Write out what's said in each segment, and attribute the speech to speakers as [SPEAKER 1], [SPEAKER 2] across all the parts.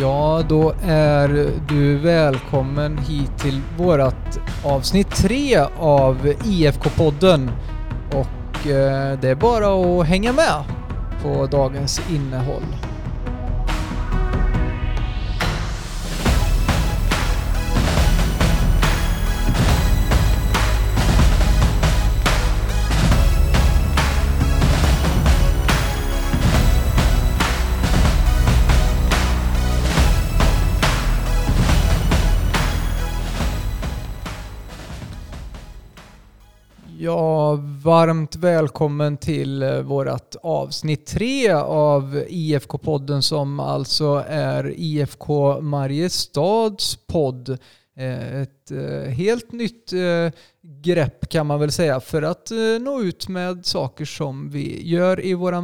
[SPEAKER 1] Ja, då är du välkommen hit till vårat avsnitt tre av IFK-podden. Och eh, det är bara att hänga med på dagens innehåll. Ja, varmt välkommen till eh, vårt avsnitt tre av IFK-podden som alltså är IFK Mariestads podd. Eh, ett eh, helt nytt grepp kan man väl säga för att nå ut med saker som vi gör i vår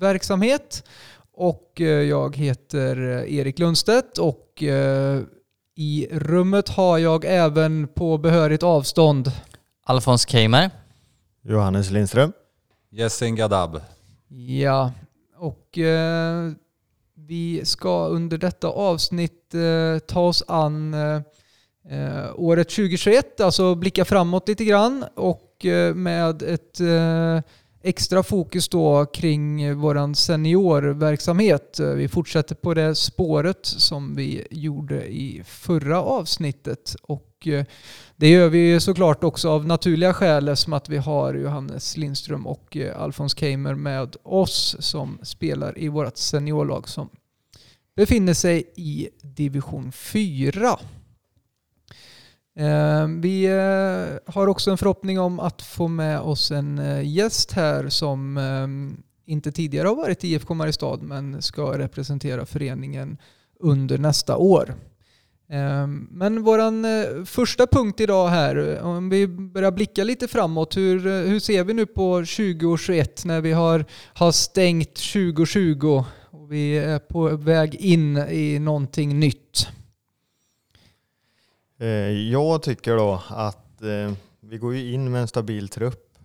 [SPEAKER 1] verksamhet. Och jag heter Erik Lundstedt och i rummet har jag även på behörigt avstånd
[SPEAKER 2] Alfons Keimer.
[SPEAKER 3] Johannes Lindström.
[SPEAKER 4] Yasin Gadab.
[SPEAKER 1] Ja, och eh, vi ska under detta avsnitt eh, ta oss an eh, eh, året 2021, alltså blicka framåt lite grann och eh, med ett eh, extra fokus då kring våran seniorverksamhet. Vi fortsätter på det spåret som vi gjorde i förra avsnittet och eh, det gör vi såklart också av naturliga skäl som att vi har Johannes Lindström och eh, Alfons Keimer med oss som spelar i vårt seniorlag som befinner sig i division 4. Ehm, vi eh, har också en förhoppning om att få med oss en eh, gäst här som ehm, inte tidigare har varit i IFK Mariestad men ska representera föreningen under nästa år. Ehm, men våran eh, första punkt idag här, om vi börjar blicka lite framåt, hur, eh, hur ser vi nu på 2021 när vi har, har stängt 2020 och vi är på väg in i någonting nytt?
[SPEAKER 3] Eh, jag tycker då att vi går ju in med en stabil trupp.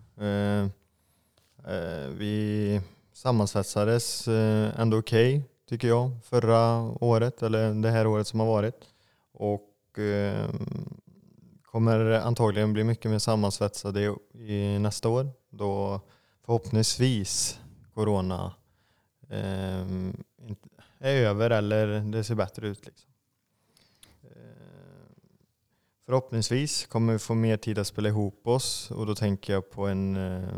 [SPEAKER 3] Vi sammansvetsades ändå okej, tycker jag, förra året, eller det här året som har varit. Och eh, kommer antagligen bli mycket mer sammansvetsade i, i nästa år, då förhoppningsvis corona eh, är över eller det ser bättre ut. Liksom. Eh, Förhoppningsvis kommer vi få mer tid att spela ihop oss och då tänker jag på en, eh,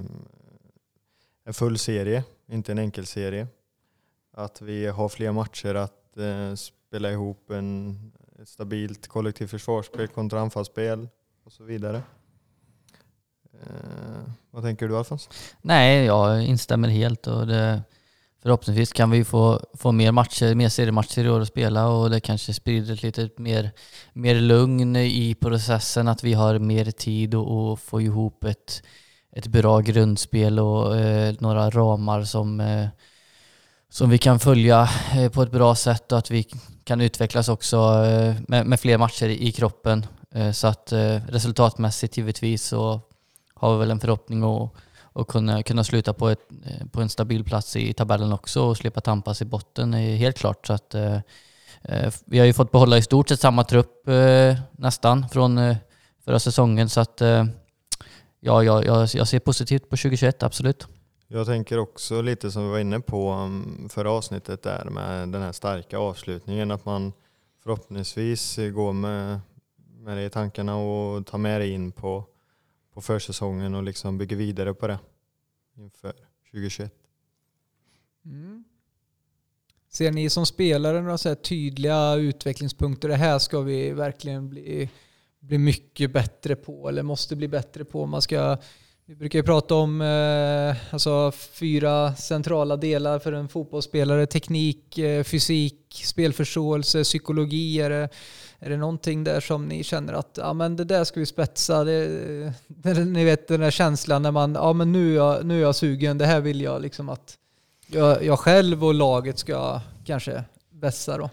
[SPEAKER 3] en full serie, inte en enkel serie. Att vi har fler matcher att eh, spela ihop en, ett stabilt kollektivt försvarsspel kontra anfallsspel och så vidare. Eh, vad tänker du Alfons?
[SPEAKER 2] Nej, jag instämmer helt och det, förhoppningsvis kan vi få, få mer matcher, mer seriematcher i år att spela och det kanske sprider ett lite mer, mer lugn i processen, att vi har mer tid och, och få ihop ett, ett bra grundspel och eh, några ramar som, eh, som vi kan följa eh, på ett bra sätt och att vi kan utvecklas också eh, med, med fler matcher i, kroppen. Eh, så att resultatmässigt givetvis så har vi väl en förhoppning att att kunna, kunna sluta på, ett, på en stabil plats i tabellen också och slippa tampas i botten helt klart. Så att, vi har ju fått behålla i stort sett samma trupp nästan från förra säsongen. Så att, ja, jag, jag, jag ser positivt på 2021, absolut.
[SPEAKER 3] Jag tänker också lite som vi var inne på um, förra avsnittet där med den här starka avslutningen att man förhoppningsvis går med, med det i tankarna och tar med det in på, på försäsongen och liksom bygger vidare på det inför 2021.
[SPEAKER 1] Mm. Ser ni som spelare några så här tydliga utvecklingspunkter? Det här ska vi verkligen bli, bli mycket bättre på eller måste bli bättre på. Man ska, vi brukar ju prata om eh, alltså fyra centrala delar för en fotbollsspelare. Teknik, eh, fysik, spelförståelse, psykologi. Är det, är det någonting där som ni känner att ja, men det där ska vi spetsa? Det, ni vet den där känslan när man ja, men nu, är jag, nu är jag sugen. Det här vill jag liksom att jag, jag själv och laget ska kanske vässa då.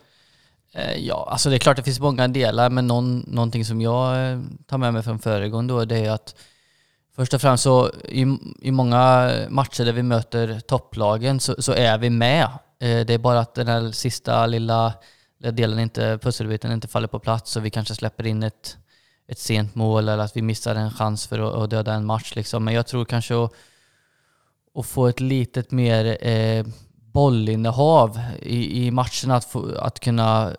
[SPEAKER 2] Eh, ja, alltså det är klart det finns många delar, men någon, någonting som jag eh, tar med mig från föregående år, det är att först och främst så i, i många matcher där vi möter topplagen så, så är vi med. Eh, Det är bara att den här sista lilla delen inte, pusselbiten inte faller på plats och vi kanske släpper in ett, ett sent mål eller att vi missar en chans för att, att döda en match. Liksom. Men jag tror kanske att, att få ett litet mer eh, bollinnehav i, i matcherna, att, få, att kunna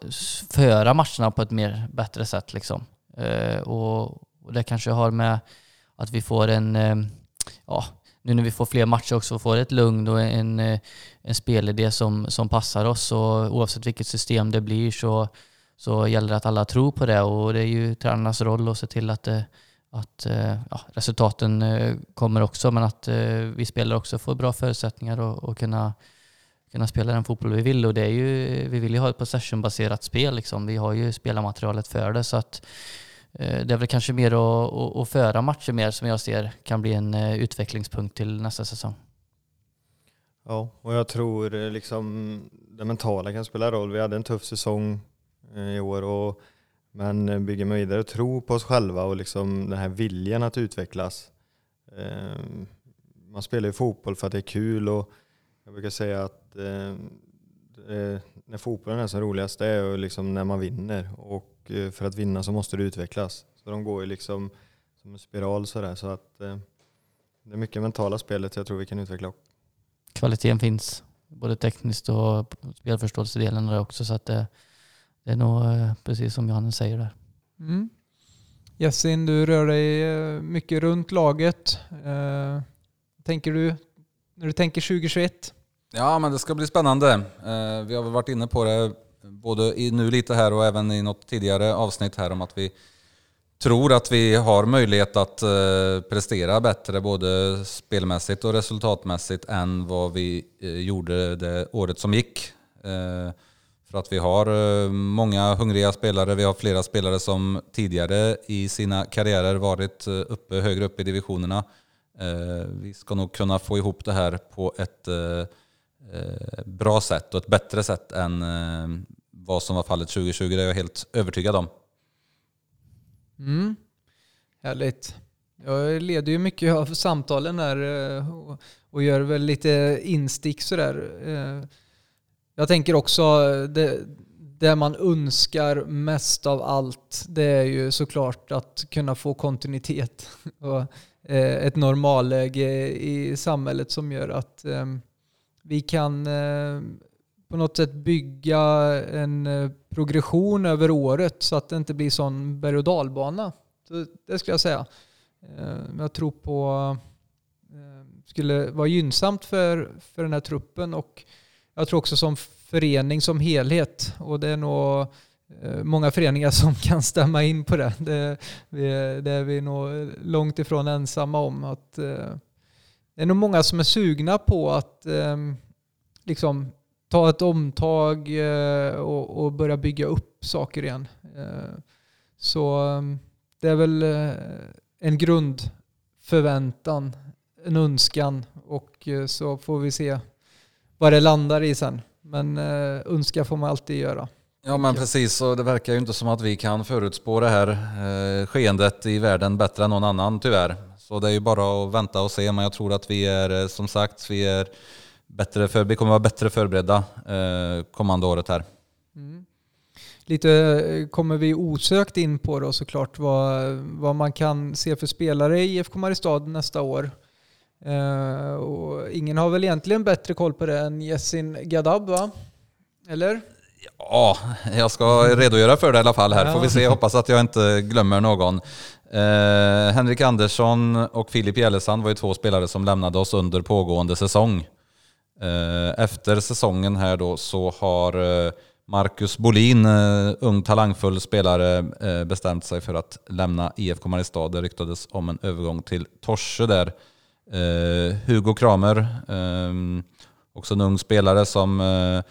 [SPEAKER 2] föra matcherna på ett mer bättre sätt. Liksom. Eh, och, och det kanske har med att vi får en, eh, ja, nu när vi får fler matcher också, får ett lugn och en, eh, en spelidé som, som passar oss. Och oavsett vilket system det blir så, så gäller det att alla tror på det och det är ju tränarnas roll att se till att, eh, att ja, resultaten kommer också men att vi spelare också får bra förutsättningar och, och kunna, kunna spela den fotboll vi vill. Och det är ju, vi vill ju ha ett possession-baserat spel. Liksom. Vi har ju spelarmaterialet för det. så att Eh, det är väl kanske mer att, att, att föra matcher mer som jag ser kan bli en eh, utvecklingspunkt till nästa säsong.
[SPEAKER 3] Ja, och jag tror eh, liksom det mentala kan spela roll. Vi hade en tuff säsong i år, och, men bygger man vidare och tror på oss själva och liksom den här viljan att utvecklas. Man spelar ju fotboll för att det är kul och jag brukar säga att när fotbollen är som roligast det är liksom när man vinner. Och Eh, för att vinna så måste du utvecklas. Så de går ju liksom som en spiral sådär. Så att eh, det är mycket mentala spelet jag tror vi kan utveckla.
[SPEAKER 2] Kvaliteten finns, både tekniskt och spelförståelsedelen där också. Så att det, det är nog eh, precis som Johannes säger där.
[SPEAKER 1] Mm. Jessin, du rör dig mycket runt laget. Tänker du när du tänker 2021?
[SPEAKER 4] Ja, men det ska bli spännande. Eh, vi har väl varit inne på det både i, nu lite här och även i något tidigare avsnitt här om att vi tror att vi har möjlighet att eh, prestera bättre både spelmässigt och resultatmässigt än vad vi eh, gjorde det året som gick. För att vi har många hungriga spelare, vi har flera spelare som tidigare i sina karriärer varit uppe, högre upp i divisionerna. Vi ska nog kunna få ihop det här på ett Eh, bra sätt och ett bättre sätt än eh, vad som var fallet 2020. Det är jag helt övertygad om.
[SPEAKER 1] Mm. Härligt. Jag leder ju mycket av samtalen här eh, och gör väl lite instick sådär. Jag tänker också det, det man önskar mest av allt det är ju såklart att kunna få kontinuitet och ett normalläge i samhället som gör att ehm, vi kan eh, på något sätt bygga en eh, progression över året så att det inte blir sån berg och dalbana. Så det skulle jag säga. Eh, jag tror på skulle vara gynnsamt för, för den här truppen och jag tror också som förening som helhet. Och det är nog många föreningar som kan stämma in på det. Det, det är vi nog långt ifrån ensamma om. Att, det är nog många som är sugna på att eh, liksom ta ett omtag eh, och, och, börja bygga upp saker igen. Eh, så ehm, det är väl eh, en grundförväntan, en önskan och eh, så får vi se vad det landar i sen. Men eh, önska får man alltid göra.
[SPEAKER 4] Ja men precis, och det verkar ju inte som att vi kan förutspå det här eh, skeendet i världen bättre än någon annan tyvärr. Så det är ju bara att vänta och se, men jag tror att vi är, eh, som sagt, vi är bättre för, vi kommer vara bättre förberedda eh, kommande året här. Mm.
[SPEAKER 1] Lite eh, kommer vi osökt in på då såklart vad, vad man kan se för spelare i IFK Mariestad nästa år. Eh, och ingen har väl egentligen bättre koll på det än Jessin Gadab va? Eller?
[SPEAKER 4] Ja, jag ska redogöra för det i alla fall här. Får vi se, hoppas att jag inte glömmer någon. Eh, Henrik Andersson och Filip Gällesand var ju två spelare som lämnade oss under pågående säsong. Eh, efter säsongen här då så har eh, Marcus Bolin, eh, ung talangfull spelare, eh, bestämt sig för att lämna IFK Mariestad. Det ryktades om en övergång till Torse där. Eh, Hugo Kramer, eh, också en ung spelare som eh,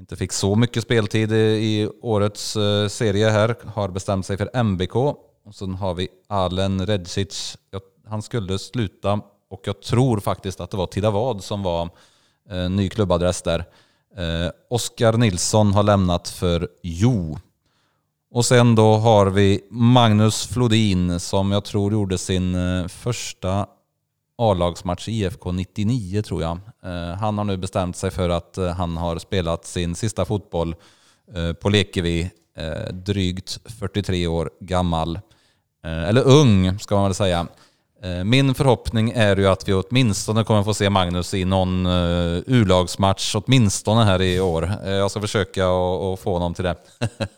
[SPEAKER 4] inte fick så mycket speltid i årets eh, serie här, har bestämt sig för MBK och sen har vi Alen Redsic. Han skulle sluta och jag tror faktiskt att det var Tidavad som var eh, ny klubbadress där. Eh, Oskar Nilsson har lämnat för Jo. Och sen då har vi Magnus Flodin som jag tror gjorde sin eh, första A-lagsmatch i IFK 99 tror jag. Eh, han har nu bestämt sig för att eh, han har spelat sin sista fotboll eh, på Lekevi, eh, drygt 43 år gammal. Eh, eller ung ska man väl säga. Eh, min förhoppning är ju att vi åtminstone kommer få se Magnus i någon eh, U-lagsmatch, åtminstone här i år. Jag ska försöka att få honom till det.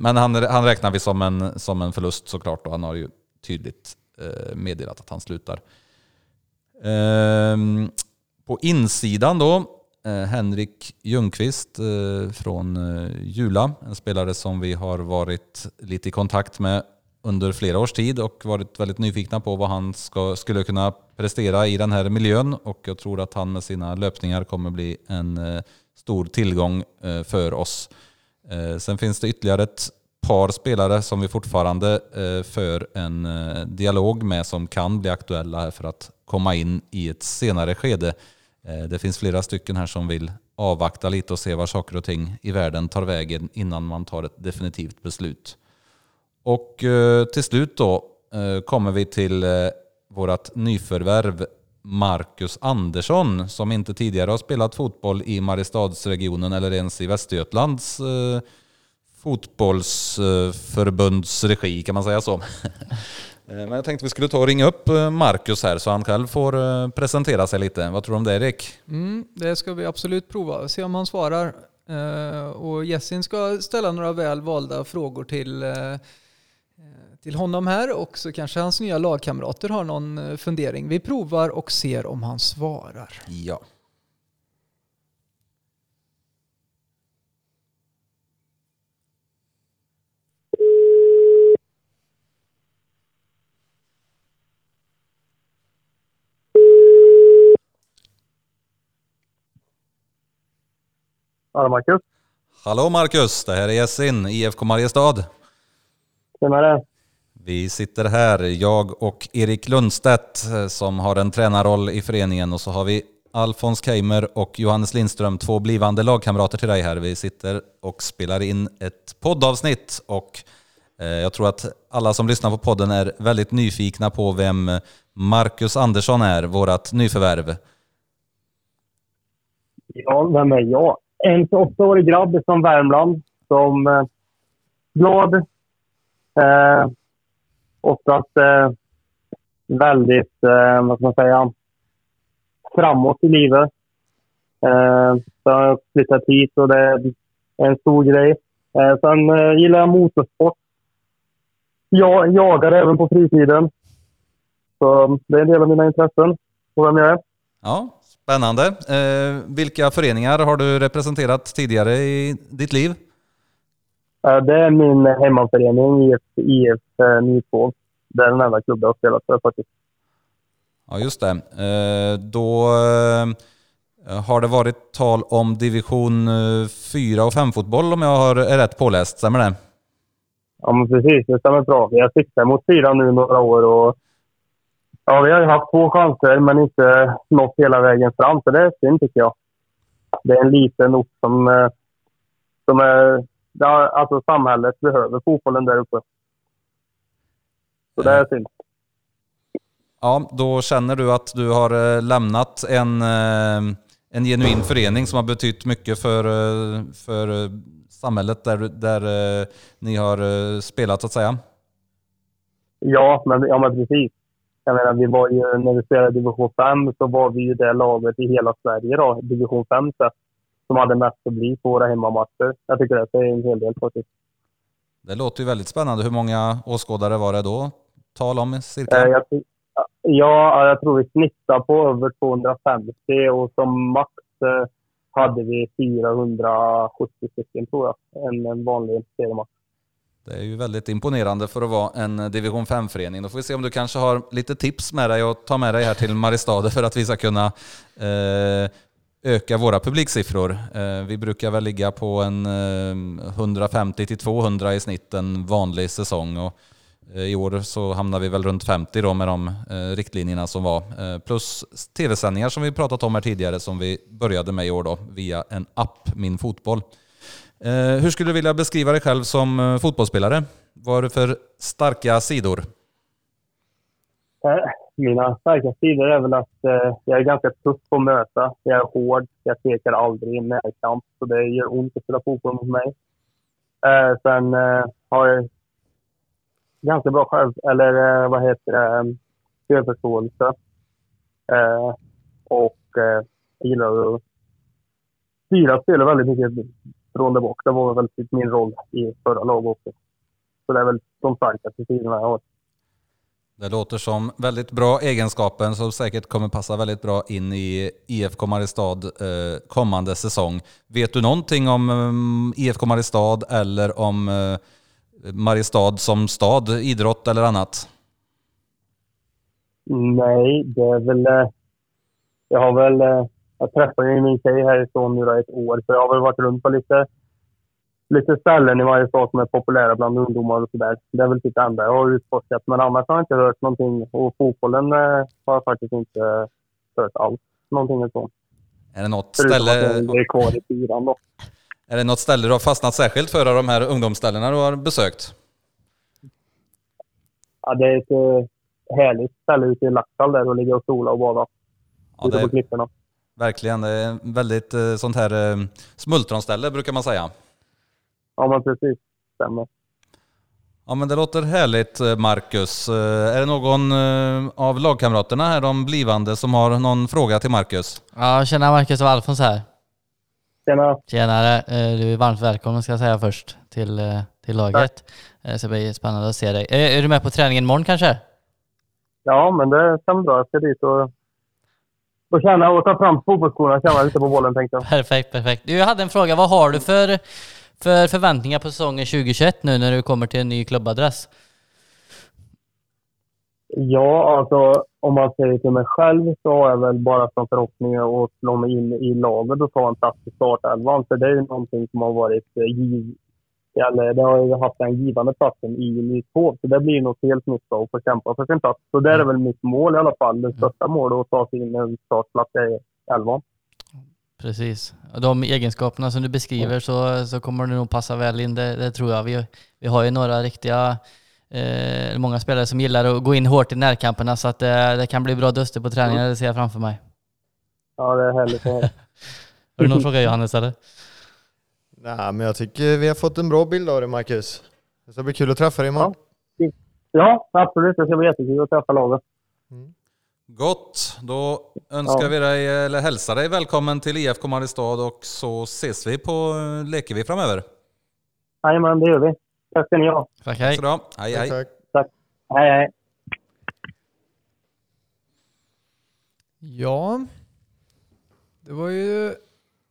[SPEAKER 4] Men han, han räknar vi som en, som en förlust såklart och han har ju tydligt meddelat att han slutar. På insidan då, Eh, Henrik Ljungqvist eh, från eh, Jula. En spelare som vi har varit lite i kontakt med under flera års tid och varit väldigt nyfikna på vad han ska, skulle kunna prestera i den här miljön. Och jag tror att han med sina löpningar kommer bli en stor tillgång för oss. Sen finns det ytterligare ett par spelare som vi fortfarande för en dialog med som kan bli aktuella för att komma in i ett senare skede. Eh, det finns flera stycken här som vill avvakta lite och se var saker och ting i världen tar vägen innan man tar ett definitivt beslut. Och eh, till slut då eh, kommer vi till vårt nyförvärv Marcus Andersson som inte tidigare har spelat fotboll i Mariestadsregionen eller ens i Västergötlands fotbollsförbunds regi kan man säga så. Eh, men jag tänkte vi skulle ta och ringa upp eh, Marcus här så han själv får eh, presentera sig lite. Vad tror du om det Erik?
[SPEAKER 1] Mm, det ska vi absolut prova. Se om han svarar. Och Jessin ska ställa några väl valda frågor till, till honom här och så kanske hans nya lagkamrater har någon fundering. Vi provar och ser om han svarar.
[SPEAKER 4] Ja.
[SPEAKER 5] Hallå Marcus.
[SPEAKER 4] Hallå Marcus, det här är Jessin, IFK Mariestad.
[SPEAKER 5] Tjenare.
[SPEAKER 4] Vi sitter här, jag och Erik Lundstedt som har en tränarroll i föreningen och så har vi Alfons Keimer och Johannes Lindström, två blivande lagkamrater till dig här. Vi sitter och spelar in ett poddavsnitt och eh, jag tror att alla som lyssnar på podden är väldigt nyfikna på vem Marcus Andersson är, vårat nyförvärv.
[SPEAKER 5] Ja, vem är jag? En 28-årig grabb från Värmland som eh, glad. Eh, oftast eh, väldigt, eh, vad ska man säga, framåt i livet. Eh, så jag har flyttat hit och det är en stor grej. Eh, sen eh, gillar jag motorsport. Jag jagar även på fritiden. Så det är en del av mina intressen och vem jag är.
[SPEAKER 4] Ja, Spännande. Eh, vilka föreningar har du representerat tidigare i ditt liv?
[SPEAKER 5] Det är min hemmaförening, IF, IF eh, Nyskov. Det är den enda klubben jag har spelat för faktiskt.
[SPEAKER 4] Ja, just det. Eh, då eh, har det varit tal om division 4 och 5-fotboll om jag har, är rätt påläst. Stämmer det?
[SPEAKER 5] Ja, men precis. Det stämmer bra. Vi har siktat mot 4 nu några år och Ja, vi har ju haft två chanser men inte nått hela vägen fram, så det är synd tycker jag. Det är en liten ort som, eh, som är... Alltså samhället behöver fotbollen där uppe. Så det är synd.
[SPEAKER 4] Ja, då känner du att du har eh, lämnat en, eh, en genuin förening som har betytt mycket för, för samhället där, där ni har spelat så att säga?
[SPEAKER 5] Ja, men, ja, men precis. Jag menar, vi var ju, när vi spelade division 5 så var vi ju det laget i hela Sverige då, division 5 så, som hade mest publik på våra hemmamatcher. Jag tycker det säger en hel del faktiskt.
[SPEAKER 4] Det låter ju väldigt spännande. Hur många åskådare var det då? Tal om cirka?
[SPEAKER 5] Eh, jag, ja, jag tror vi snittade på över 250 och som max eh, hade vi 470 stycken tror jag. En, en vanlig seriematch.
[SPEAKER 4] Det är ju väldigt imponerande för att vara en eh, division 5-förening. Då får vi se om du kanske har lite tips med dig och ta med dig här till Mariestad för att vi ska kunna eh, öka våra publiksiffror. Eh, vi brukar väl ligga på en eh, 150-200 i snitt en vanlig säsong. Och, eh, I år så hamnar vi väl runt 50 då med de eh, riktlinjerna som var. Eh, plus tv-sändningar som vi pratat om här tidigare som vi började med i år då via en app, Min Fotboll. Eh, hur skulle du vilja beskriva dig själv som eh, fotbollsspelare? Vad har du för starka sidor?
[SPEAKER 5] Eh, mina starka sidor är väl att jag är ganska tuff på att möta. Jag är hård. Jag tvekar aldrig i närkamp. Så det gör ont att spela fotboll mot mig. Sen har jag ganska bra själv, eller vad heter det, spelförståelse. Och jag gillar att styra spelet väldigt mycket där bak. Det var väl typ min roll i förra laget också. Så det är väl de starkaste sidorna jag har.
[SPEAKER 4] Det låter som väldigt bra egenskaper som säkert kommer passa väldigt bra in i IFK Mariestad eh, kommande säsong. Vet du någonting om eh, IFK Mariestad eller om eh, Mariestad som stad, idrott eller annat?
[SPEAKER 5] Nej, det är väl... Jag har väl... Jag träffade ju min tjej härifrån nu då ett år, så jag har väl varit runt på lite, lite ställen i Mariestad som är populära bland ungdomar och sådär. Det är väl typ det enda jag har utforskat. Men annars har jag inte hört någonting. Och fotbollen eh, har jag faktiskt inte hört alls någonting sånt.
[SPEAKER 4] Är det något
[SPEAKER 5] Förutom
[SPEAKER 4] ställe...
[SPEAKER 5] jag är kvar i fyran då.
[SPEAKER 4] Är det något ställe du har fastnat särskilt för av de här ungdomsställena du har besökt?
[SPEAKER 5] Ja, det är ett eh, härligt ställe ute i Laxall där och ligga och sola och bada.
[SPEAKER 4] Ja,
[SPEAKER 5] ute
[SPEAKER 4] det
[SPEAKER 5] på klipporna.
[SPEAKER 4] Verkligen det är väldigt eh, sånt här eh, smultronställe brukar man säga.
[SPEAKER 5] Ja, men precis. Stämmer.
[SPEAKER 4] Ja men det låter härligt eh, Marcus. Är det någon av lagkamraterna här, de blivande, som har någon fråga till Marcus?
[SPEAKER 2] Ja, tjena Marcus och Alfons här.
[SPEAKER 5] Tjena.
[SPEAKER 2] Tjenare, du är varmt välkommen ska jag säga först till, till laget. Eh, Så det blir spännande att se dig. Är du med på träningen imorgon kanske?
[SPEAKER 5] Ja, men det stämmer bra. Jag ska dit och, och känna och ta fram fotbollsskorna och känna lite på bollen tänkte jag.
[SPEAKER 2] Perfekt, perfekt. Du, jag hade en fråga. Vad har du för, för förväntningar på säsongen 2021 nu när du kommer till en ny klubbadress?
[SPEAKER 5] Ja, alltså om man säger till mig själv så har jag väl bara som förhoppning att slå mig in i laget och ta en plats i startelvan. För det är ju någonting som har varit eh, giv... Eller det har ju haft den givande platsen i Ny Så det blir något helt nytt att få kämpa för sin plats. Så det är väl mitt mål i alla fall. Det största målet att ta sig in en startplats i elvan.
[SPEAKER 2] Precis. De egenskaperna som du beskriver så, så kommer det nog passa väl in, det, det tror jag. Vi, vi har ju några riktiga, eh, många spelare som gillar att gå in hårt i närkamperna så att det, det kan bli bra duster på träningen, det ser jag framför mig.
[SPEAKER 5] Ja, det är härligt.
[SPEAKER 2] Har du någon fråga Johannes eller?
[SPEAKER 3] Nej, men jag tycker vi har fått en bra bild av det Marcus. Det ska bli kul att träffa dig imorgon.
[SPEAKER 5] Ja, absolut. Det ska bli jättekul att träffa laget.
[SPEAKER 4] Gott, då önskar
[SPEAKER 5] Ja.
[SPEAKER 4] vi dig, eller hälsar dig välkommen till IFK Mariestad och så ses vi på Lekevi framöver.
[SPEAKER 5] Jajamän, det gör vi. Tack ska ni ha.
[SPEAKER 2] Tack,
[SPEAKER 4] Hej. då. Hej, hej.
[SPEAKER 3] Tack, tack.
[SPEAKER 5] Hej, hej.
[SPEAKER 1] Ja, det var ju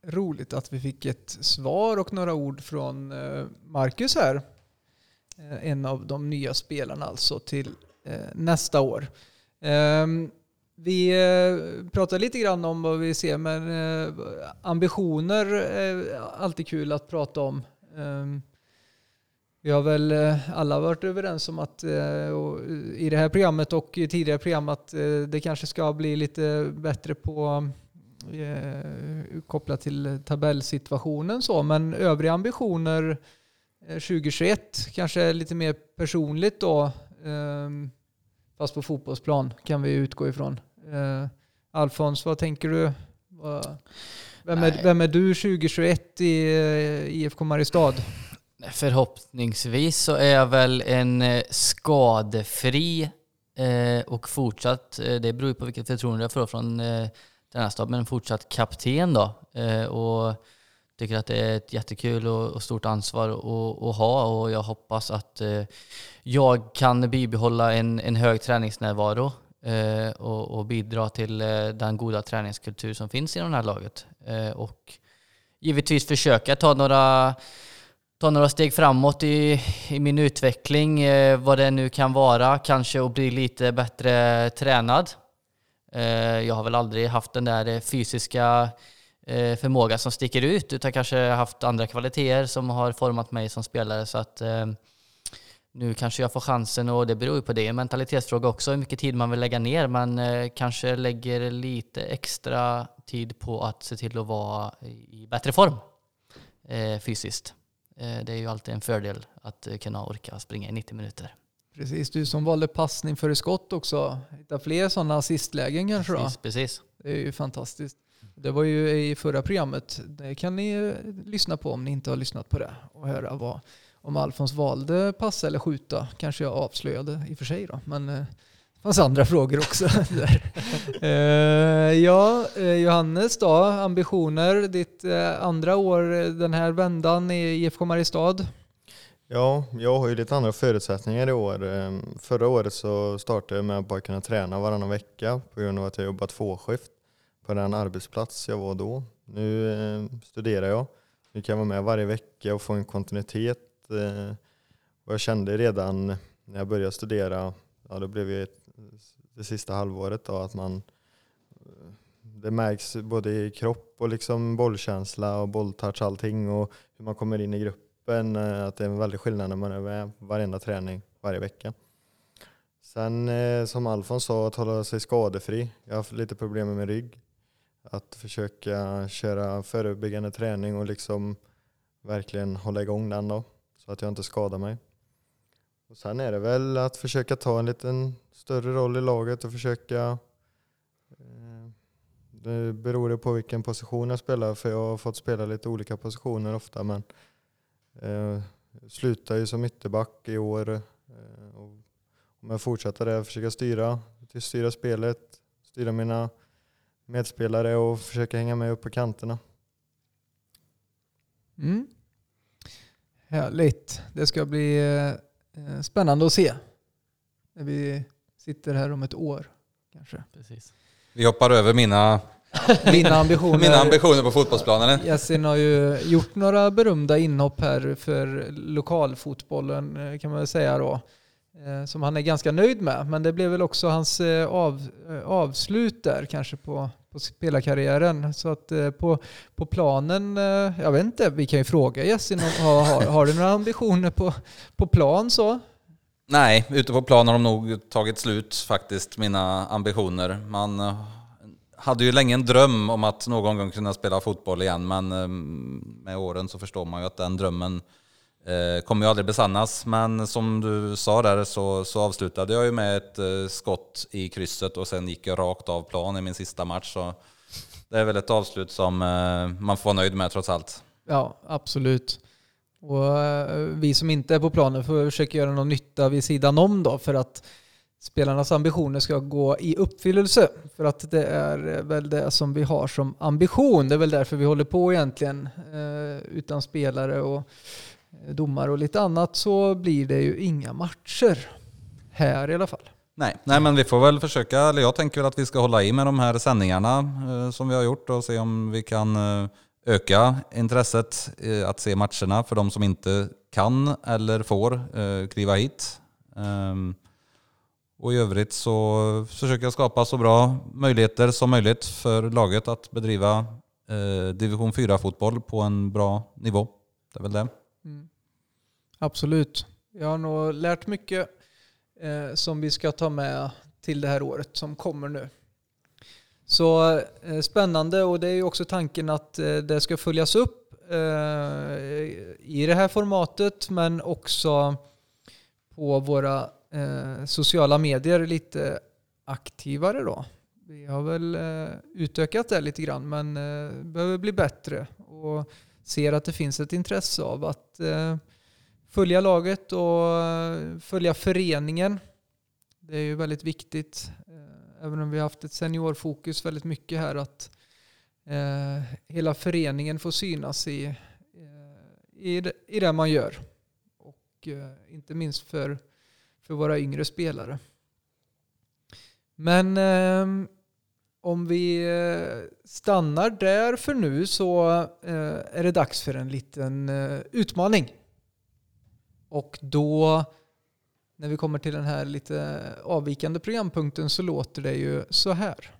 [SPEAKER 1] roligt att vi fick ett svar och några ord från eh, Marcus här. Eh, en av de nya spelarna alltså till eh, nästa år. Ehm, vi pratade lite grann om vad vi ser, men ambitioner är alltid kul att prata om. Ehm, vi har väl alla varit överens om att i det här programmet och i tidigare program att det kanske ska bli lite bättre på eh, kopplat till tabellsituationen så, men övriga ambitioner eh, 2021 kanske är lite mer personligt då, ehm, fast på fotbollsplan kan vi utgå ifrån. Eh, Alfons, vad tänker du? Vem är, vem är du 2021 i eh, IFK Mariestad?
[SPEAKER 2] Förhoppningsvis så är jag väl en eh, skadefri eh, och fortsatt, eh, det beror ju på vilket förtroende jag får från eh, tränarstaben, men fortsatt kapten då. Eh, och tycker att det är ett jättekul och, stort ansvar att, ha och jag hoppas att eh, jag kan bibehålla en, en hög träningsnärvaro eh, och, bidra till den goda träningskultur som finns i det här laget. Och givetvis försöka ta några ta några steg framåt i, i min utveckling, vad det nu kan vara. Kanske att bli lite bättre tränad. Eh, jag har väl aldrig haft den där eh, fysiska förmågan förmåga som sticker ut, utan kanske haft andra kvaliteter som har format mig som spelare. Så att nu kanske jag får chansen och det beror ju på det. En mentalitetsfråga också, hur mycket tid man vill lägga ner. Man kanske lägger lite extra tid på att se till att vara i bättre form fysiskt. Det är ju alltid en fördel att kunna orka springa i 90 minuter.
[SPEAKER 1] Precis, du som valde passning före skott också. Hitta fler sådana assistlägen kanske då?
[SPEAKER 2] Precis, precis.
[SPEAKER 1] Det är ju fantastiskt. Det var ju i förra programmet. Det kan ni lyssna på om ni inte har lyssnat på det och höra vad, om Alfons valde passa eller skjuta. Kanske jag avslöjade i och för sig då. Men eh, det fanns andra frågor också. Eh, ja, eh, Johannes då, ambitioner. Ditt andra år den här vändan i IFK Mariestad.
[SPEAKER 3] Ja, jag har ju lite andra förutsättningar i år. Ehm, förra året så startade jag med att bara kunna träna varannan vecka på grund av att jag jobbat tvåskift på den arbetsplats jag var då. Nu ehm, studerar jag. Nu kan jag vara med varje vecka och få en kontinuitet. Eh, och jag kände redan när jag började studera, ja det blev ju det sista halvåret då, att man eh, det märks både i kropp och liksom bollkänsla och bolltouch allting och hur man kommer in i gruppen kroppen, eh, Att det är en väldig skillnad när man är med varenda träning varje vecka. Sen eh, som Alfons sa, att hålla sig skadefri. Jag har haft lite problem med min rygg. Att försöka köra förebyggande träning och liksom verkligen hålla igång den då. Så att jag inte skadar mig. Och sen är det väl att försöka ta en liten större roll i laget och försöka eh, det beror det på vilken position jag spelar för jag har fått spela lite olika positioner ofta men eh, slutar ju som ytterback i år. Eh, och om jag fortsätter där, försöka styra, styra spelet, styra mina medspelare och försöka hänga med upp på kanterna.
[SPEAKER 1] Mm. Härligt. Det ska bli eh, spännande att se när vi sitter här om ett år kanske.
[SPEAKER 2] precis.
[SPEAKER 4] Vi hoppar över mina,
[SPEAKER 1] Mina ambitioner.
[SPEAKER 4] mina ambitioner på fotbollsplanen.
[SPEAKER 1] Yasin har ju gjort några berömda inhopp här för lokalfotbollen eh, kan man väl säga då. eh, Som han är ganska nöjd med. Men det blev väl också hans eh, av, avslut där kanske på, på spelarkarriären. Så att på, på planen, jag vet inte, vi kan ju fråga Yasin har, har, har du några ambitioner på, på plan så?
[SPEAKER 4] Nej, ute på plan har de nog tagit slut faktiskt, mina ambitioner. Man hade ju länge en dröm om att någon gång kunna spela fotboll igen, men eh, med åren så förstår man ju att den drömmen eh, kommer ju aldrig besannas. Men som du sa där så, så avslutade jag ju med ett eh, skott i krysset och sen gick jag rakt av plan i min sista match. Så det är väl ett avslut som man får vara nöjd med trots allt.
[SPEAKER 1] Ja, absolut. Och vi som inte är på planen får försöka göra någon nytta vid sidan om då för att spelarnas ambitioner ska gå i uppfyllelse. För att det är eh, väl det som vi har som ambition. Det är väl därför vi håller på egentligen. Eh, utan spelare och eh, domare och lite annat så blir det ju inga matcher. Här i alla fall.
[SPEAKER 4] Nej, nej, men vi får väl försöka, eller jag tänker väl att vi ska hålla i med de här sändningarna eh, som vi har gjort och se om vi kan eh, öka intresset eh, att se matcherna för de som inte kan eller får kliva hit. Ehm, och i övrigt så försöker jag skapa så bra möjligheter som möjligt för laget att bedriva eh, division 4-fotboll på en bra nivå. Det är väl det.
[SPEAKER 1] Mm. Absolut. Jag har nog lärt mycket eh, som vi ska ta med till det här året som kommer nu. Så eh, spännande och det är ju också tanken att eh, det ska följas upp eh, i det här formatet men också på våra eh, sociala medier lite aktivare då. Vi har väl eh, utökat det lite grann men eh, behöver bli bättre och ser att det finns ett intresse av att eh, följa laget och eh, följa föreningen. Det är ju väldigt viktigt, eh, även om vi har haft ett seniorfokus väldigt mycket här, att hela föreningen får synas i, i, det, i det man gör. Och inte minst för, för våra yngre spelare. Men eh, om vi eh, stannar där för nu så eh, är det dags för en liten eh, utmaning. Och då, när vi kommer till den här lite avvikande programpunkten så låter det ju så här.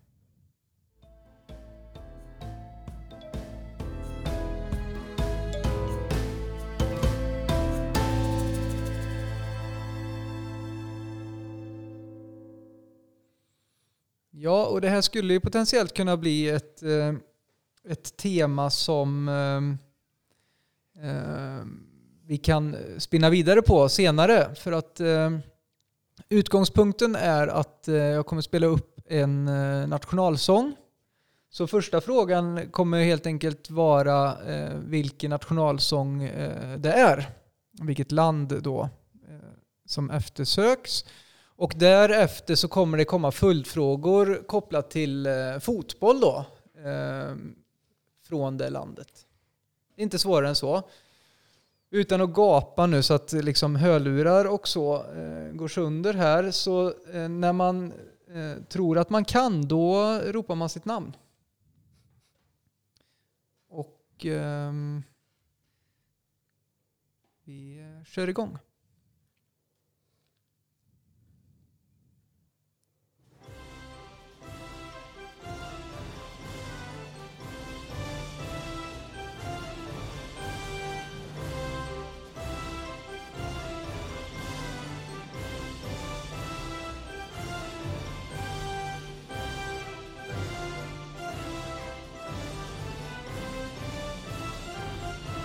[SPEAKER 1] Ja, och det här skulle ju potentiellt kunna bli ett, eh, ett tema som eh, eh, vi kan spinna vidare på senare. För att eh, Utgångspunkten är att eh, jag kommer spela upp en eh, nationalsång. Så första frågan kommer helt enkelt vara vilken nationalsång det är. Vilket land då som eftersöks. Och därefter så kommer det komma följdfrågor kopplat till eh, fotboll då. Eh, från det landet. Inte svårare än så. Utan att gapa nu så att eh, liksom hörlurar och så eh, går sönder här. Så eh, när man eh, tror att man kan, då ropar man sitt namn. Och ehm, vi kör igång.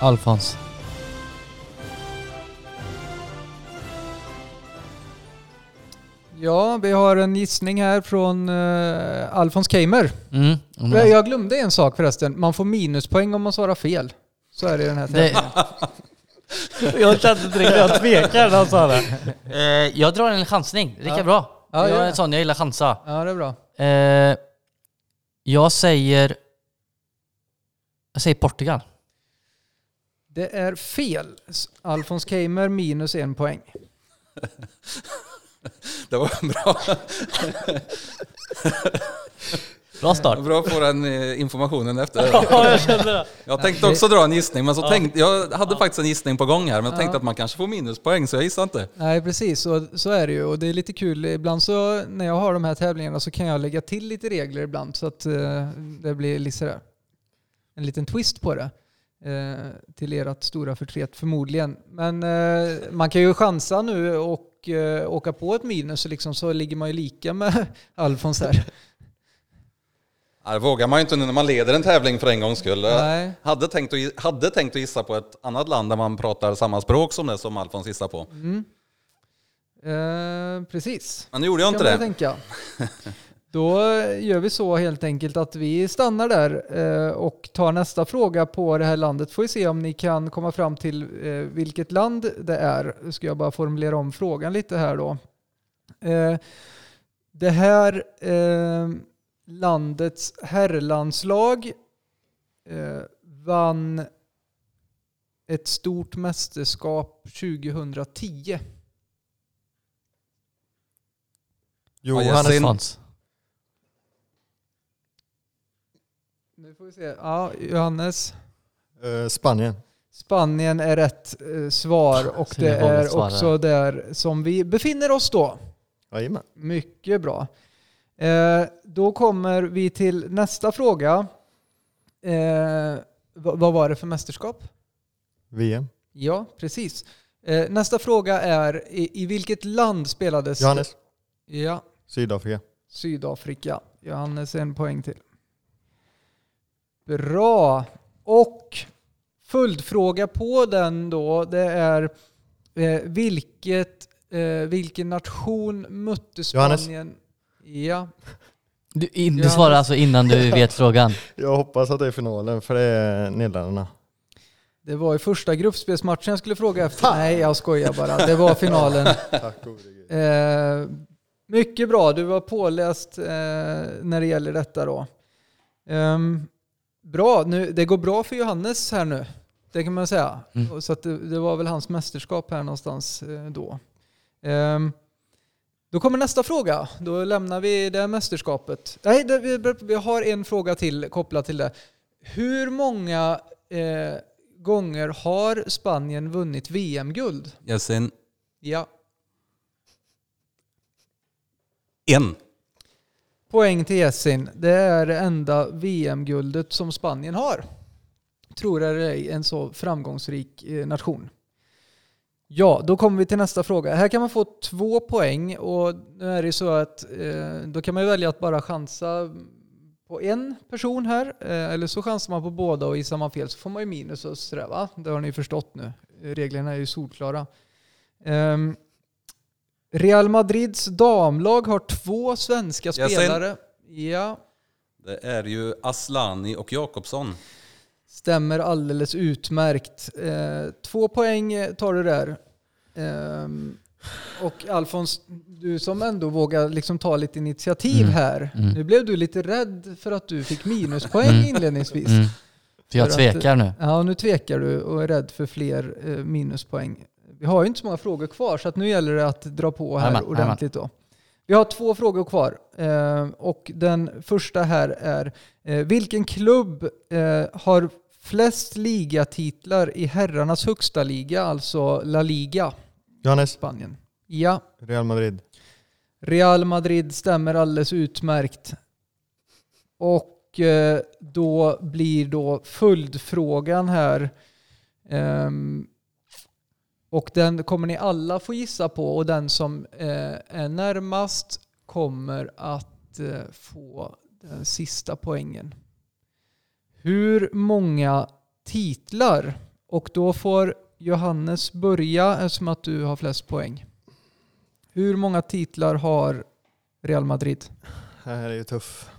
[SPEAKER 2] Alfons.
[SPEAKER 1] Ja, vi har en gissning här från uh, Alfons Keimer.
[SPEAKER 2] Mm.
[SPEAKER 1] Jag, jag glömde en sak förresten. Man får minuspoäng om man svarar fel. Så är det i den här
[SPEAKER 2] Det,
[SPEAKER 1] tävlingen.
[SPEAKER 2] jag kände direkt jag tvekar när han sa det. Eh, jag drar en chansning, lika
[SPEAKER 1] Ja.
[SPEAKER 2] bra.
[SPEAKER 1] Ja,
[SPEAKER 2] jag är
[SPEAKER 1] det.
[SPEAKER 2] en sån, jag gillar chansa.
[SPEAKER 1] Ja, det är bra.
[SPEAKER 2] Eh, jag säger... Jag säger Portugal.
[SPEAKER 1] Det är fel. Alfons Keimer minus en poäng.
[SPEAKER 4] Det var bra.
[SPEAKER 2] Bra start.
[SPEAKER 4] Bra att få den eh, informationen efter.
[SPEAKER 2] ja, jag kände det.
[SPEAKER 4] Jag tänkte också dra en gissning, men så tänkte, jag hade faktiskt en gissning på gång här, men jag tänkte
[SPEAKER 1] Ja.
[SPEAKER 4] att man kanske får minuspoäng, så jag gissar inte.
[SPEAKER 1] Nej, precis. Så, så är det ju. Och det är lite kul. Ibland så när jag har de här tävlingarna så kan jag lägga till lite regler ibland så att eh, det blir lite sådär. En liten twist på det. Eh, till ert stora förtret förmodligen. Men eh, man kan ju chansa nu och eh, åka på ett minus så, liksom, så ligger man ju lika med Alfons här.
[SPEAKER 4] Det vågar man ju inte nu när man leder en tävling för en gångs skull. Jag hade tänkt, att, hade tänkt att gissa på ett annat land där man pratar samma språk som det som Alfons gissar på.
[SPEAKER 1] Mm. Eh, precis.
[SPEAKER 4] Men nu gjorde jag inte det.
[SPEAKER 1] Då gör vi så helt enkelt att vi stannar där eh, och tar nästa fråga på det här landet. Får vi se om ni kan komma fram till eh, vilket land det är. Nu ska jag bara formulera om frågan lite här då. Eh, Det här landets herrlandslag vann ett stort mästerskap 2010.
[SPEAKER 3] Johannes,
[SPEAKER 4] Yasin.
[SPEAKER 1] Nu får vi se. Ja, Johannes.
[SPEAKER 3] eh, Spanien.
[SPEAKER 1] Spanien är rätt eh, svar och det är också där som vi befinner oss då.
[SPEAKER 3] Jajamän.
[SPEAKER 1] Mycket bra. Eh, då kommer vi till nästa fråga. Eh, vad, vad var det för mästerskap?
[SPEAKER 3] VM.
[SPEAKER 1] Ja, precis. Eh, nästa fråga är i, i vilket land spelades...
[SPEAKER 3] Johannes.
[SPEAKER 1] Ja,
[SPEAKER 3] Sydafrika.
[SPEAKER 1] Sydafrika. Johannes en poäng till. Bra. Och följdfråga på den då, det är eh, vilket, eh, vilken nation mötte
[SPEAKER 3] Johannes.
[SPEAKER 1] Spanien? Ja,
[SPEAKER 2] Du, in, du svarar alltså innan du vet frågan?
[SPEAKER 3] Jag hoppas att det är finalen, för det är Nederländerna.
[SPEAKER 1] det var i första gruppspelsmatchen jag skulle fråga efter. Nej, jag skojar bara. Det var finalen.
[SPEAKER 3] Tack.
[SPEAKER 1] Eh, mycket bra, du var påläst eh, när det gäller detta då. Ehm, bra, nu, det går bra för Johannes här nu. Det kan man säga.
[SPEAKER 2] Mm.
[SPEAKER 1] Så det, det var väl hans mästerskap här någonstans eh, då. Ehm, då kommer nästa fråga. Då lämnar vi det mästerskapet. Nej, det, vi, vi har en fråga till kopplat till det. Hur många eh, gånger har Spanien vunnit VM-guld?
[SPEAKER 4] Yasin.
[SPEAKER 1] Ja.
[SPEAKER 4] En.
[SPEAKER 1] Poäng till Jessin. Det är det enda VM-guldet som Spanien har. Tror jag det är en så framgångsrik eh, nation. Ja, då kommer vi till nästa fråga. Här kan man få två poäng och nu är det så att eh, då kan man välja att bara chansa på en person här eh, eller så chansar man på båda och gissar man fel så får man ju minus och sådär va? Det har ni förstått nu. Reglerna är ju solklara. Ehm, Real Madrids damlag har två svenska
[SPEAKER 4] Jag ser-
[SPEAKER 1] spelare. Ja,
[SPEAKER 4] Det är ju Aslani och Jakobsson.
[SPEAKER 1] stämmer alldeles utmärkt. Eh, två poäng tar du där. Ehm, och Alfons, du som ändå vågar liksom ta lite initiativ
[SPEAKER 2] Mm.
[SPEAKER 1] här.
[SPEAKER 2] Mm.
[SPEAKER 1] Nu blev du lite rädd för att du fick minuspoäng
[SPEAKER 2] Mm.
[SPEAKER 1] inledningsvis.
[SPEAKER 2] Mm. För jag
[SPEAKER 1] För att-
[SPEAKER 2] tvekar nu.
[SPEAKER 1] Ja, nu tvekar du och är rädd för fler eh, minuspoäng. Vi har ju inte så många frågor kvar så att nu gäller det att dra på här
[SPEAKER 2] Jajamän,
[SPEAKER 1] ordentligt då. Vi har två frågor kvar eh, och den första här är eh, vilken klubb eh, har flest ligatitlar i herrarnas högsta liga, alltså La Liga,
[SPEAKER 3] Johannes,
[SPEAKER 1] Spanien? Ja,
[SPEAKER 3] Real Madrid.
[SPEAKER 1] Real Madrid stämmer alldeles utmärkt. Och eh, då blir då följdfrågan här. ehm, och den kommer ni alla få gissa på och den som eh, är närmast kommer att eh, få den sista poängen. Hur många titlar? Och då får Johannes börja eftersom att du har flest poäng. Hur många titlar har Real Madrid?
[SPEAKER 3] Det här är ju tuff.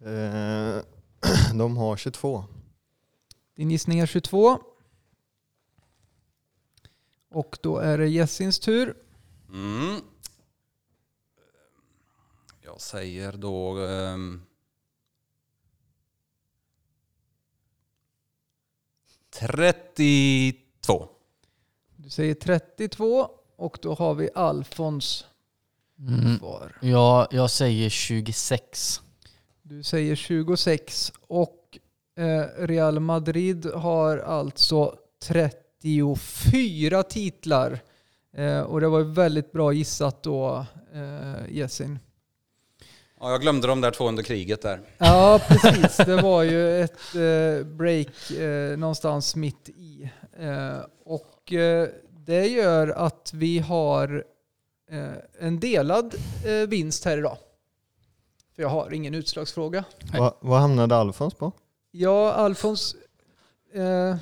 [SPEAKER 3] Eh, de har 22.
[SPEAKER 1] Din gissning är 22. Och då är det Jessins tur.
[SPEAKER 4] Mm. Jag säger då... ehm, 32.
[SPEAKER 1] Du säger 32 och då har vi Alfons
[SPEAKER 2] Mm.
[SPEAKER 1] kvar.
[SPEAKER 2] Ja, jag säger 26.
[SPEAKER 1] Du säger 26 och Real Madrid har alltså 34 titlar. Eh, och det var väldigt bra gissat då, eh, Jessin.
[SPEAKER 4] Ja, jag glömde de där två under kriget där.
[SPEAKER 1] Ja, precis. Det var ju ett eh, break eh, någonstans mitt i. Eh, och eh, det gör att vi har eh, en delad eh, vinst här idag. För jag har ingen utslagsfråga.
[SPEAKER 3] Va, vad hamnade Alfons på?
[SPEAKER 1] Ja, Alfons, eh,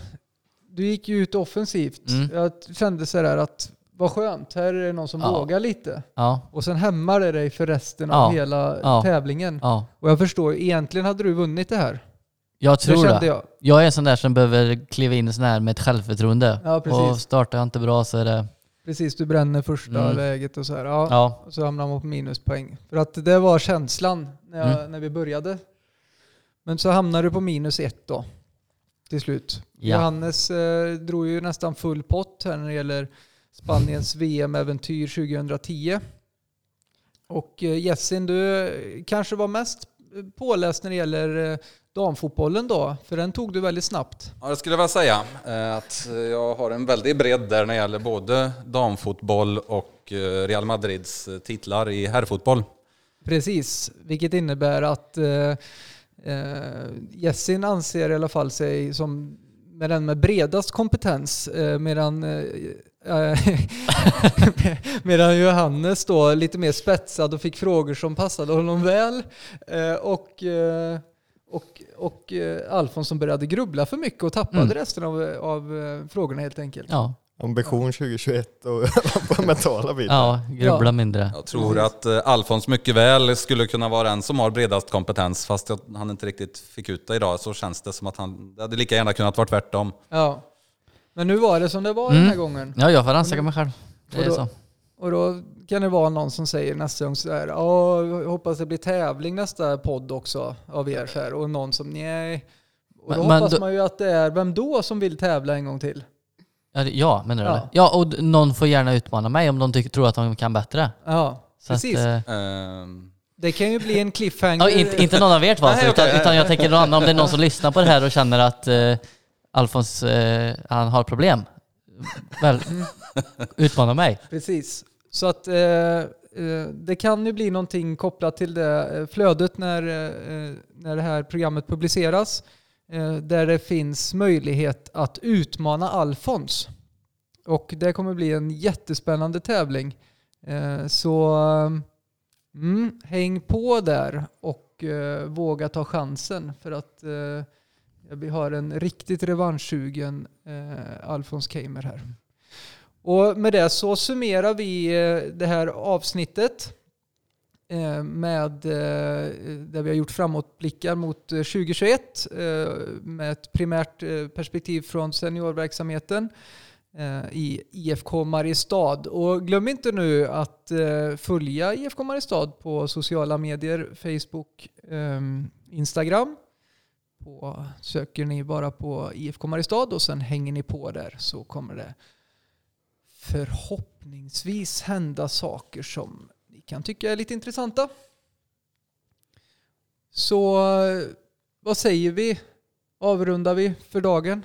[SPEAKER 1] du gick ju ut offensivt.
[SPEAKER 2] Mm.
[SPEAKER 1] Jag kände sådär att vad skönt, här är det någon som
[SPEAKER 2] Ja.
[SPEAKER 1] vågar lite.
[SPEAKER 2] Ja,
[SPEAKER 1] Och sen hämmar det dig för resten
[SPEAKER 2] Ja.
[SPEAKER 1] av hela tävlingen. Och jag förstår, egentligen hade du vunnit det här.
[SPEAKER 2] Jag tror det.
[SPEAKER 1] jag.
[SPEAKER 2] Jag är en sån där som behöver kliva in sån här med ett självförtroende.
[SPEAKER 1] Ja,
[SPEAKER 2] och
[SPEAKER 1] precis.
[SPEAKER 2] startar jag inte bra så är det...
[SPEAKER 1] Precis, du bränner första
[SPEAKER 2] Mm.
[SPEAKER 1] läget och så här. Ja.
[SPEAKER 2] Ja.
[SPEAKER 1] Och så hamnar man på minuspoäng. För att det var känslan när, jag,
[SPEAKER 2] Mm.
[SPEAKER 1] när vi började. Men så hamnar du på minus ett då. Till slut.
[SPEAKER 2] Ja.
[SPEAKER 1] Johannes eh, drog ju nästan full pott här när det gäller Spaniens VM-äventyr 2010. Och eh, Jessin, du eh, kanske var mest påläst när det gäller eh, damfotbollen då. För den tog du väldigt snabbt.
[SPEAKER 4] Ja, det skulle jag väl säga. eh, Att jag har en väldig bredd där när det gäller både damfotboll och eh, Real Madrids titlar i herrfotboll.
[SPEAKER 1] Precis, vilket innebär att eh, Jessin anser i alla fall sig som med den med bredast kompetens eh, medan, eh, eh, medan Johannes då lite mer spetsad och fick frågor som passade honom väl eh, och, eh, och, och eh, Alfons som började grubbla för mycket och tappade
[SPEAKER 2] Mm.
[SPEAKER 1] resten av, av frågorna helt enkelt.
[SPEAKER 2] Ja,
[SPEAKER 3] Ambition 2021 och på mentala biten.
[SPEAKER 2] ja grubbla
[SPEAKER 1] Ja.
[SPEAKER 2] mindre.
[SPEAKER 4] Jag tror att eh, Alfons mycket väl skulle kunna vara den som har bredast kompetens fast han inte riktigt fick ut det idag så känns det som att han, det hade lika gärna kunnat vara tvärtom.
[SPEAKER 1] Ja. Men nu var det som det var den
[SPEAKER 2] Mm.
[SPEAKER 1] här gången.
[SPEAKER 2] Ja, jag får rannsaka mig själv. Det
[SPEAKER 1] Och
[SPEAKER 2] är
[SPEAKER 1] då-
[SPEAKER 2] så.
[SPEAKER 1] Och då kan det vara någon som säger nästa gång så här, ja, jag hoppas det blir tävling nästa podd också av er så här. Och någon som, nej. Och då
[SPEAKER 2] Men- men
[SPEAKER 1] hoppas
[SPEAKER 2] då-
[SPEAKER 1] man ju att det är, vem då som vill tävla en gång till?
[SPEAKER 2] Ja, det- Ja, menar du
[SPEAKER 1] Ja.
[SPEAKER 2] Ja, och d- någon får gärna utmana mig om de tycker, tror att de kan bättre.
[SPEAKER 1] Ja,
[SPEAKER 2] Så
[SPEAKER 1] precis.
[SPEAKER 2] Att, eh,
[SPEAKER 4] Ehm,
[SPEAKER 1] det kan ju bli en cliffhanger.
[SPEAKER 2] ja, inte, inte någon av er två alltså,
[SPEAKER 4] Nej,
[SPEAKER 2] utan,
[SPEAKER 4] okej.
[SPEAKER 2] utan jag tänker någon annan, om det är någon som lyssnar på det här och känner att eh, Alfons, eh, han har problem. Väl, utmana mig.
[SPEAKER 1] Precis. Så att eh, eh, det kan ju bli någonting kopplat till det eh, flödet när, eh, när det här programmet publiceras. Eh, där det finns möjlighet att utmana Alfons. Och det kommer bli en jättespännande tävling. Eh, så mm, häng på där och eh, våga ta chansen för att eh, vi har en riktigt revanschsugen eh, Alfons Keimer här. Och med det så summerar vi eh, det här avsnittet Eh, med, eh, där vi har gjort framåtblickar mot eh, 2021 med ett primärt perspektiv från seniorverksamheten i IFK Mariestad. Och glöm inte nu att följa IFK Mariestad på sociala medier, Facebook, ehm, Instagram. På, söker ni bara på IFK Mariestad och sen hänger ni på där så kommer det förhoppningsvis hända saker som kan tycka är lite intressanta. Så vad säger vi? Avrundar vi för dagen?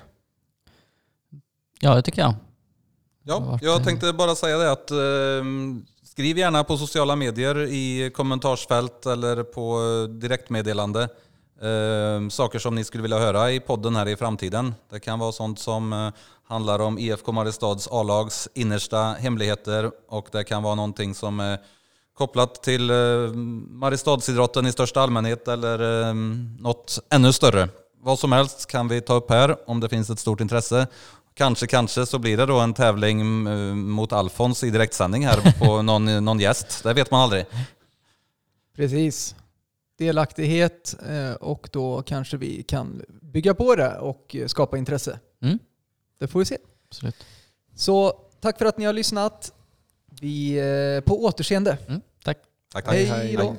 [SPEAKER 2] Ja, det tycker jag.
[SPEAKER 4] Ja, jag tänkte bara säga det att eh, skriv gärna på sociala medier i kommentarsfält eller på direktmeddelande eh, saker som ni skulle vilja höra i podden här i framtiden. Det kan vara sånt som eh, handlar om IFK Mariestads A-lags innersta hemligheter och det kan vara någonting som kopplat till eh, Mariestadsidrotten i största allmänhet eller eh, något ännu större. Vad som helst kan vi ta upp här om det finns ett stort intresse. Kanske, kanske så blir det då en tävling eh, mot Alfons i direktsändning här på någon, någon gäst. Det vet man aldrig.
[SPEAKER 1] Precis. Delaktighet och då kanske vi kan bygga på det och skapa intresse. Mm. Det får vi se.
[SPEAKER 2] Absolut.
[SPEAKER 1] Så tack för att ni har lyssnat. Vi är på återseende.
[SPEAKER 2] Mm, tack.
[SPEAKER 4] Tack, tack.
[SPEAKER 1] Hej då.